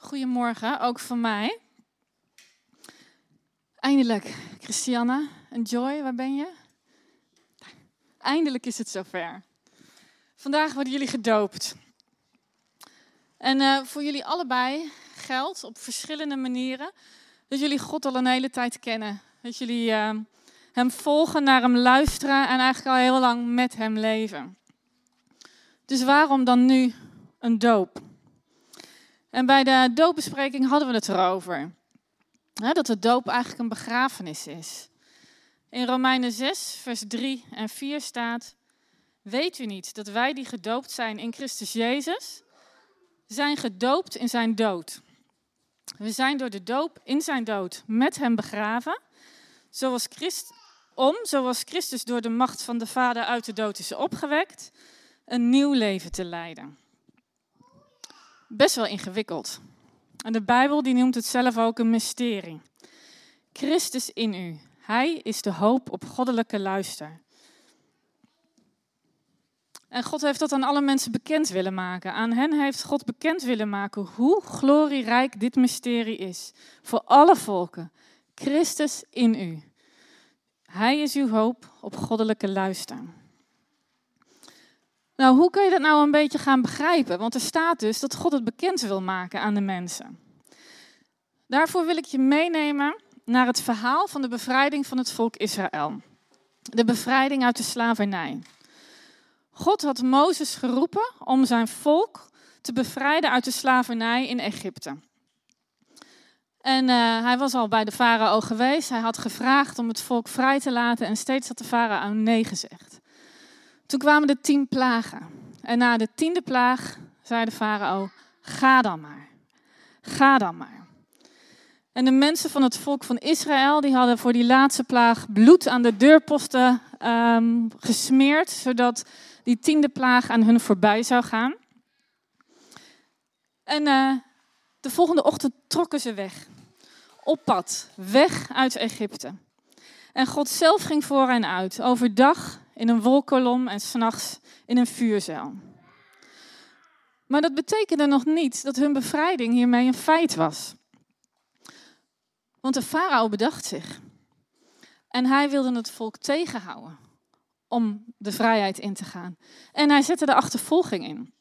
Goedemorgen, ook van mij. Eindelijk, Christiane en Joy, waar ben je? Eindelijk is het zover. Vandaag worden jullie gedoopt. En uh, voor jullie allebei geldt op verschillende manieren dat jullie God al een hele tijd kennen. Dat jullie uh, Hem volgen, naar Hem luisteren en eigenlijk al heel lang met Hem leven. Dus waarom dan nu een doop? En bij de doopbespreking hadden we het erover. Dat de doop eigenlijk een begrafenis is. In Romeinen 6, vers 3 en 4 staat: Weet u niet dat wij die gedoopt zijn in Christus Jezus, zijn gedoopt in zijn dood? We zijn door de doop in zijn dood met hem begraven, zoals om, zoals Christus door de macht van de Vader uit de dood is opgewekt, een nieuw leven te leiden best wel ingewikkeld. En de Bijbel die noemt het zelf ook een mysterie. Christus in u. Hij is de hoop op goddelijke luister. En God heeft dat aan alle mensen bekend willen maken. Aan hen heeft God bekend willen maken hoe glorierijk dit mysterie is. Voor alle volken. Christus in u. Hij is uw hoop op goddelijke luister. Nou, hoe kun je dat nou een beetje gaan begrijpen? Want er staat dus dat God het bekend wil maken aan de mensen. Daarvoor wil ik je meenemen naar het verhaal van de bevrijding van het volk Israël. De bevrijding uit de slavernij. God had Mozes geroepen om zijn volk te bevrijden uit de slavernij in Egypte. En uh, hij was al bij de farao geweest. Hij had gevraagd om het volk vrij te laten en steeds had de farao nee gezegd. Toen kwamen de tien plagen. En na de tiende plaag zei de farao, ga dan maar. Ga dan maar. En de mensen van het volk van Israël, die hadden voor die laatste plaag bloed aan de deurposten um, gesmeerd, zodat die tiende plaag aan hun voorbij zou gaan. En uh, de volgende ochtend trokken ze weg. Op pad, weg uit Egypte. En God zelf ging voor hen uit, overdag in een wolkolom en s'nachts in een vuurzeil. Maar dat betekende nog niet dat hun bevrijding hiermee een feit was. Want de farao bedacht zich. En hij wilde het volk tegenhouden om de vrijheid in te gaan. En hij zette de achtervolging in.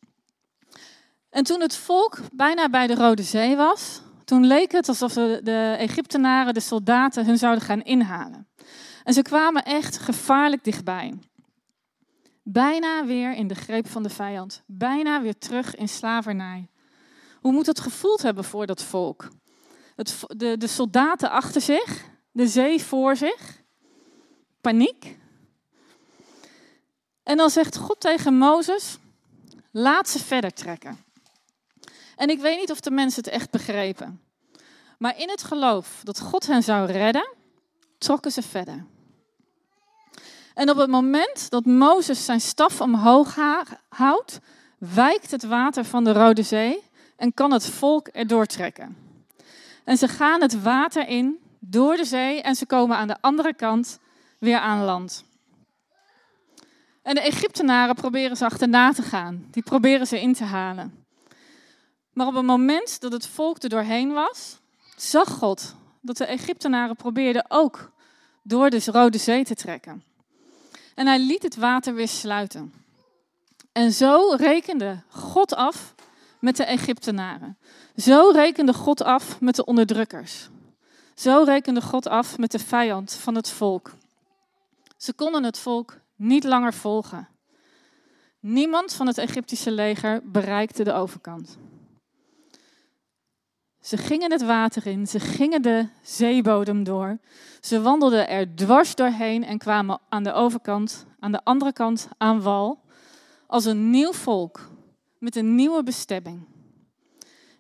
En toen het volk bijna bij de Rode Zee was, toen leek het alsof de, de Egyptenaren, de soldaten, hun zouden gaan inhalen. En ze kwamen echt gevaarlijk dichtbij. Bijna weer in de greep van de vijand. Bijna weer terug in slavernij. Hoe moet het gevoeld hebben voor dat volk? Het, de, de soldaten achter zich, de zee voor zich, paniek. En dan zegt God tegen Mozes: laat ze verder trekken. En ik weet niet of de mensen het echt begrepen. Maar in het geloof dat God hen zou redden, trokken ze verder. En op het moment dat Mozes zijn staf omhoog houdt, wijkt het water van de Rode Zee en kan het volk erdoor trekken. En ze gaan het water in door de zee en ze komen aan de andere kant weer aan land. En de Egyptenaren proberen ze achterna te gaan. Die proberen ze in te halen. Maar op het moment dat het volk er doorheen was, zag God dat de Egyptenaren probeerden ook door de Rode Zee te trekken. En hij liet het water weer sluiten. En zo rekende God af met de Egyptenaren. Zo rekende God af met de onderdrukkers. Zo rekende God af met de vijand van het volk. Ze konden het volk niet langer volgen. Niemand van het Egyptische leger bereikte de overkant. Ze gingen het water in, ze gingen de zeebodem door. Ze wandelden er dwars doorheen en kwamen aan de overkant, aan de andere kant aan wal, als een nieuw volk met een nieuwe bestemming.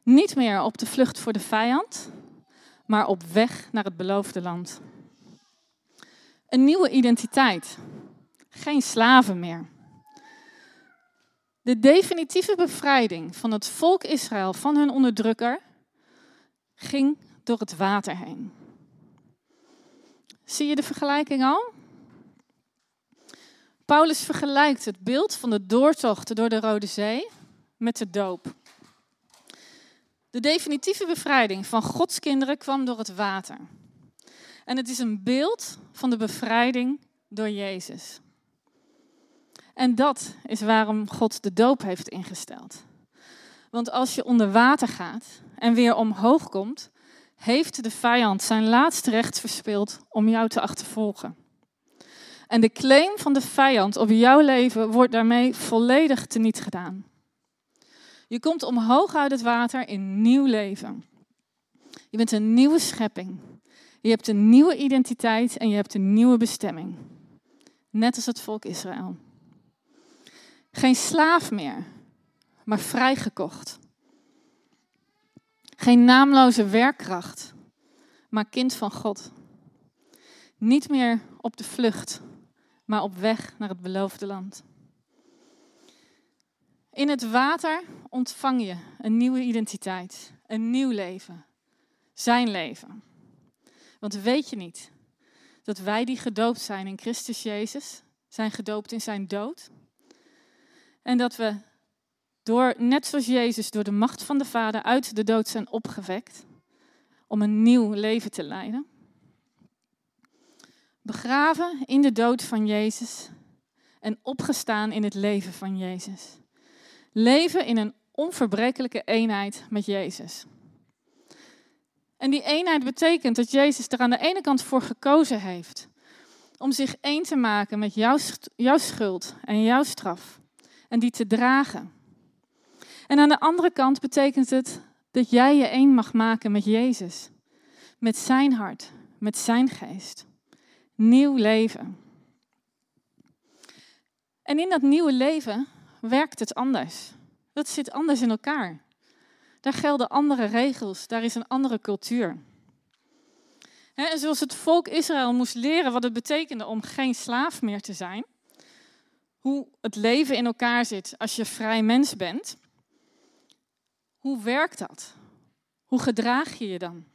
Niet meer op de vlucht voor de vijand, maar op weg naar het beloofde land. Een nieuwe identiteit. Geen slaven meer. De definitieve bevrijding van het volk Israël van hun onderdrukker ging door het water heen. Zie je de vergelijking al? Paulus vergelijkt het beeld van de doortocht door de Rode Zee met de doop. De definitieve bevrijding van Gods kinderen kwam door het water. En het is een beeld van de bevrijding door Jezus. En dat is waarom God de doop heeft ingesteld. Want als je onder water gaat en weer omhoog komt, heeft de vijand zijn laatste recht verspeeld om jou te achtervolgen. En de claim van de vijand op jouw leven wordt daarmee volledig teniet gedaan. Je komt omhoog uit het water in nieuw leven. Je bent een nieuwe schepping. Je hebt een nieuwe identiteit en je hebt een nieuwe bestemming. Net als het volk Israël. Geen slaaf meer, maar vrijgekocht. Geen naamloze werkkracht, maar kind van God. Niet meer op de vlucht, maar op weg naar het beloofde land. In het water ontvang je een nieuwe identiteit, een nieuw leven, zijn leven. Want weet je niet dat wij die gedoopt zijn in Christus Jezus, zijn gedoopt in zijn dood? En dat we door, net zoals Jezus, door de macht van de Vader uit de dood zijn opgewekt om een nieuw leven te leiden? Begraven in de dood van Jezus en opgestaan in het leven van Jezus. Leven in een onverbrekelijke eenheid met Jezus. En die eenheid betekent dat Jezus er aan de ene kant voor gekozen heeft om zich één te maken met jouw, jouw schuld en jouw straf en die te dragen. En aan de andere kant betekent het dat jij je één mag maken met Jezus, met zijn hart, met zijn geest. Nieuw leven. En in dat nieuwe leven werkt het anders. Dat zit anders in elkaar. Daar gelden andere regels, daar is een andere cultuur. En zoals het volk Israël moest leren wat het betekende om geen slaaf meer te zijn, hoe het leven in elkaar zit als je vrij mens bent, hoe werkt dat? Hoe gedraag je je dan?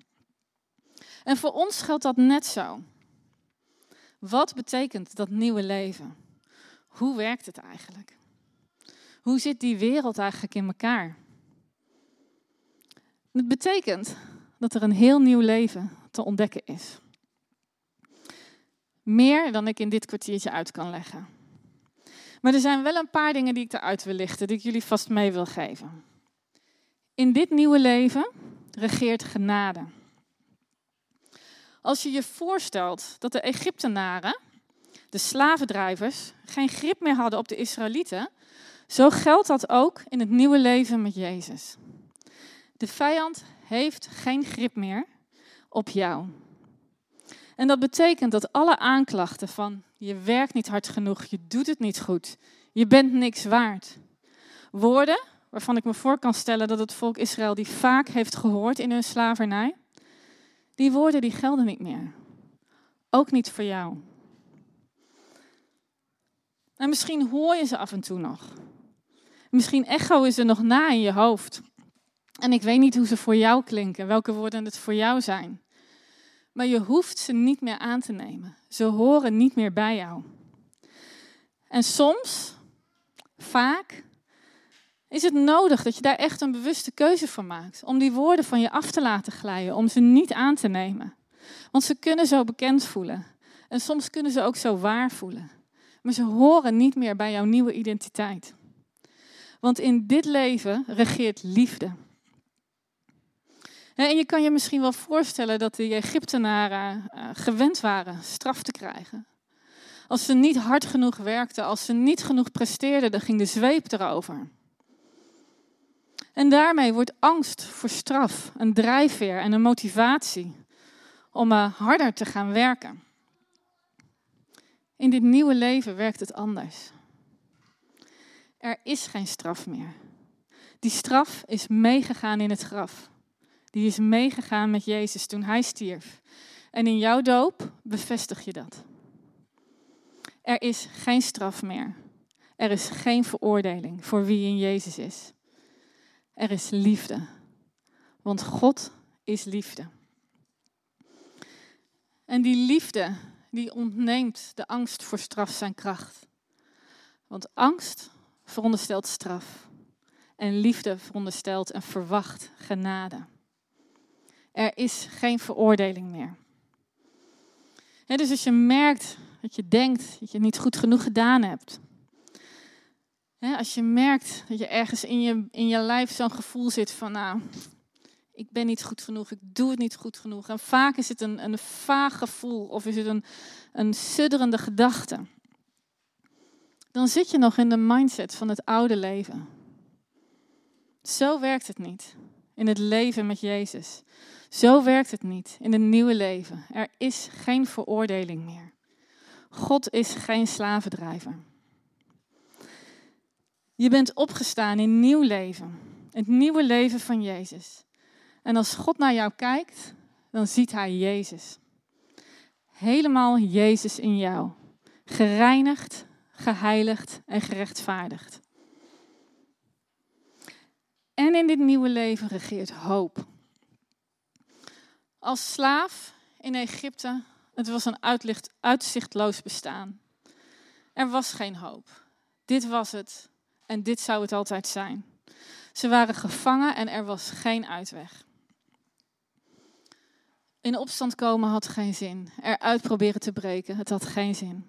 En voor ons geldt dat net zo. Wat betekent dat nieuwe leven? Hoe werkt het eigenlijk? Hoe zit die wereld eigenlijk in elkaar? Het betekent dat er een heel nieuw leven te ontdekken is. Meer dan ik in dit kwartiertje uit kan leggen. Maar er zijn wel een paar dingen die ik eruit wil lichten, die ik jullie vast mee wil geven. In dit nieuwe leven regeert genade. Als je je voorstelt dat de Egyptenaren, de slavendrijvers, geen grip meer hadden op de Israëlieten, zo geldt dat ook in het nieuwe leven met Jezus. De vijand heeft geen grip meer op jou. En dat betekent dat alle aanklachten van je werkt niet hard genoeg, je doet het niet goed, je bent niks waard. Woorden waarvan ik me voor kan stellen dat het volk Israël die vaak heeft gehoord in hun slavernij, die woorden die gelden niet meer. Ook niet voor jou. En misschien hoor je ze af en toe nog. Misschien echo is ze nog na in je hoofd. En ik weet niet hoe ze voor jou klinken, welke woorden het voor jou zijn. Maar je hoeft ze niet meer aan te nemen. Ze horen niet meer bij jou. En soms, vaak, is het nodig dat je daar echt een bewuste keuze voor maakt. Om die woorden van je af te laten glijden, om ze niet aan te nemen. Want ze kunnen zo bekend voelen. En soms kunnen ze ook zo waar voelen. Maar ze horen niet meer bij jouw nieuwe identiteit. Want in dit leven regeert liefde. En je kan je misschien wel voorstellen dat de Egyptenaren eh, gewend waren straf te krijgen. Als ze niet hard genoeg werkten, als ze niet genoeg presteerden, dan ging de zweep erover. En daarmee wordt angst voor straf een drijfveer en een motivatie om uh, harder te gaan werken. In dit nieuwe leven werkt het anders. Er is geen straf meer. Die straf is meegegaan in het graf. Die is meegegaan met Jezus toen hij stierf. En in jouw doop bevestig je dat. Er is geen straf meer. Er is geen veroordeling voor wie in Jezus is. Er is liefde. Want God is liefde. En die liefde, die ontneemt de angst voor straf zijn kracht. Want angst veronderstelt straf. en liefde veronderstelt en verwacht genade. Er is geen veroordeling meer. dus als je merkt dat je denkt dat je niet goed genoeg gedaan hebt. Als je merkt dat je ergens in je, in je lijf zo'n gevoel zit van, nou, ik ben niet goed genoeg, ik doe het niet goed genoeg. En vaak is het een, een vaag gevoel of is het een, een sudderende gedachte. Dan zit je nog in de mindset van het oude leven. Zo werkt het niet in het leven met Jezus. Zo werkt het niet in het nieuwe leven. Er is geen veroordeling meer. God is geen slavendrijver. Je bent opgestaan in nieuw leven. Het nieuwe leven van Jezus. En als God naar jou kijkt, dan ziet hij Jezus. Helemaal Jezus in jou. Gereinigd, geheiligd en gerechtvaardigd. En in dit nieuwe leven regeert hoop. Als slaaf in Egypte, het was een uitzichtloos bestaan. Er was geen hoop. Dit was het en dit zou het altijd zijn. Ze waren gevangen en er was geen uitweg. In opstand komen had geen zin. Eruit proberen te breken, het had geen zin.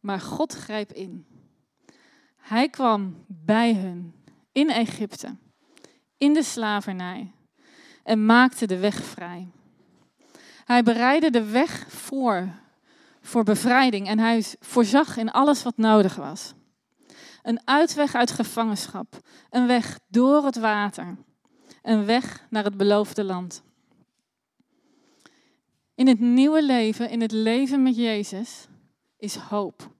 Maar God greep in. Hij kwam bij hun in Egypte, in de slavernij en maakte de weg vrij. Hij bereidde de weg voor, voor bevrijding en hij voorzag in alles wat nodig was. Een uitweg uit gevangenschap, een weg door het water, een weg naar het beloofde land. In het nieuwe leven, in het leven met Jezus, is hoop.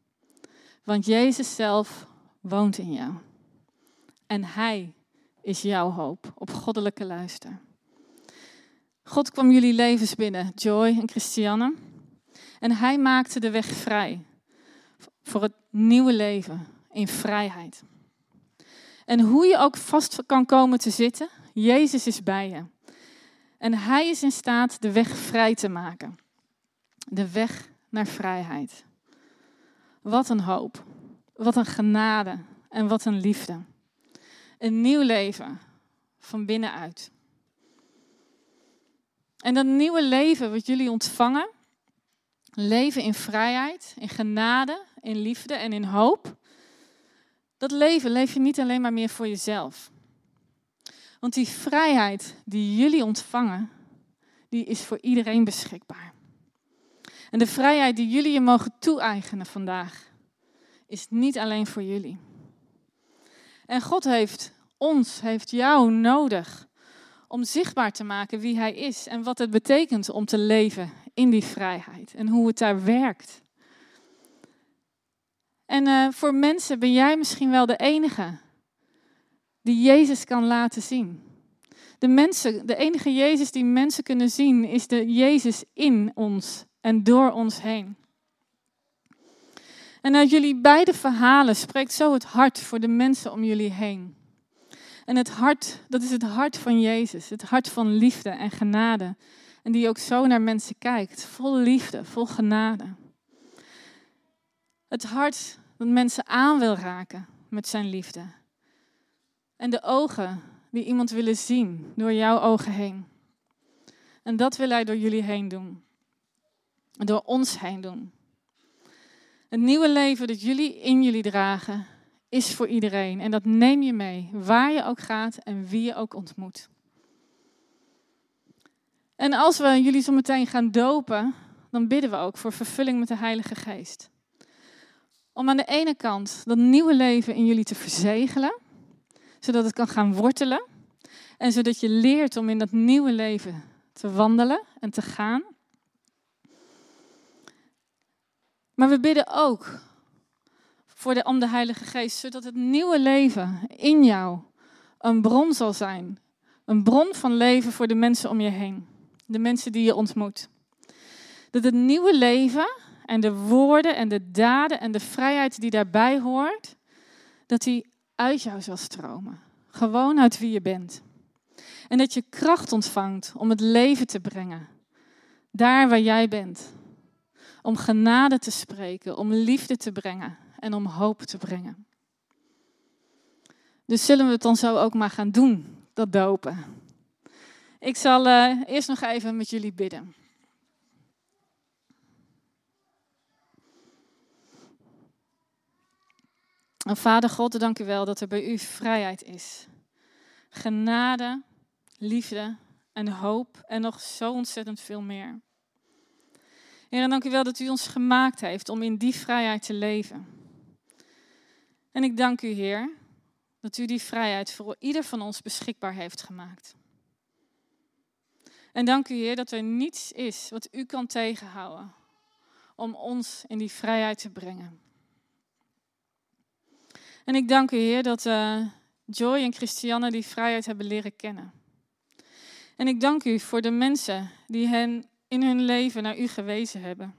Want Jezus zelf woont in jou. En Hij is jouw hoop op goddelijke luister. God kwam jullie levens binnen, Joy en Christiane. En Hij maakte de weg vrij voor het nieuwe leven in vrijheid. En hoe je ook vast kan komen te zitten, Jezus is bij je. En Hij is in staat de weg vrij te maken. De weg naar vrijheid. Wat een hoop. Wat een genade en wat een liefde. Een nieuw leven van binnenuit. En dat nieuwe leven wat jullie ontvangen, leven in vrijheid, in genade, in liefde en in hoop, dat leven leef je niet alleen maar meer voor jezelf. Want die vrijheid die jullie ontvangen, die is voor iedereen beschikbaar. En de vrijheid die jullie je mogen toe-eigenen vandaag, is niet alleen voor jullie. En God heeft ons, heeft jou nodig om zichtbaar te maken wie Hij is en wat het betekent om te leven in die vrijheid en hoe het daar werkt. En uh, voor mensen ben jij misschien wel de enige die Jezus kan laten zien. De, mensen, de enige Jezus die mensen kunnen zien is de Jezus in ons en door ons heen. En uit jullie beide verhalen spreekt zo het hart voor de mensen om jullie heen. En het hart, dat is het hart van Jezus, het hart van liefde en genade. En die ook zo naar mensen kijkt, vol liefde, vol genade. Het hart dat mensen aan wil raken met zijn liefde. En de ogen die iemand willen zien door jouw ogen heen. En dat wil hij door jullie heen doen. Door ons heen doen. Het nieuwe leven dat jullie in jullie dragen, is voor iedereen. En dat neem je mee, waar je ook gaat en wie je ook ontmoet. En als we jullie zo meteen gaan dopen, dan bidden we ook voor vervulling met de Heilige Geest. Om aan de ene kant dat nieuwe leven in jullie te verzegelen, zodat het kan gaan wortelen. En zodat je leert om in dat nieuwe leven te wandelen en te gaan. Maar we bidden ook voor de, om de Heilige Geest, zodat het nieuwe leven in jou een bron zal zijn. Een bron van leven voor de mensen om je heen. De mensen die je ontmoet. Dat het nieuwe leven en de woorden en de daden en de vrijheid die daarbij hoort, dat die uit jou zal stromen. Gewoon uit wie je bent. En dat je kracht ontvangt om het leven te brengen. Daar waar jij bent. Om genade te spreken, om liefde te brengen en om hoop te brengen. Dus zullen we het dan zo ook maar gaan doen, dat dopen. Ik zal uh, eerst nog even met jullie bidden. Vader God, dank u wel dat er bij u vrijheid is. Genade, liefde en hoop en nog zo ontzettend veel meer. Heer, dank u wel dat u ons gemaakt heeft om in die vrijheid te leven. En ik dank u, Heer, dat u die vrijheid voor ieder van ons beschikbaar heeft gemaakt. En dank u, Heer, dat er niets is wat u kan tegenhouden om ons in die vrijheid te brengen. En ik dank u, Heer, dat uh, Joy en Christiane die vrijheid hebben leren kennen. En ik dank u voor de mensen die hen in hun leven naar u gewezen hebben.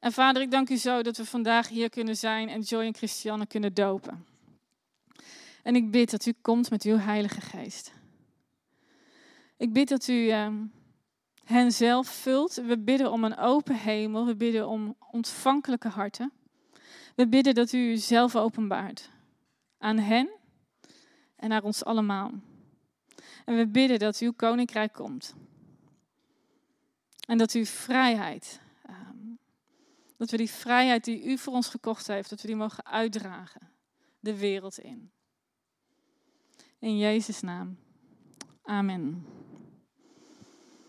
En vader, ik dank u zo dat we vandaag hier kunnen zijn en Joy en Christiane kunnen dopen. En ik bid dat u komt met uw Heilige Geest. Ik bid dat u uh, hen zelf vult. We bidden om een open hemel. We bidden om ontvankelijke harten. We bidden dat u zelf openbaart aan hen en naar ons allemaal. En we bidden dat uw koninkrijk komt. En dat uw vrijheid, ehm, dat we die vrijheid die u voor ons gekocht heeft, dat we die mogen uitdragen de wereld in. In Jezus' naam. Amen.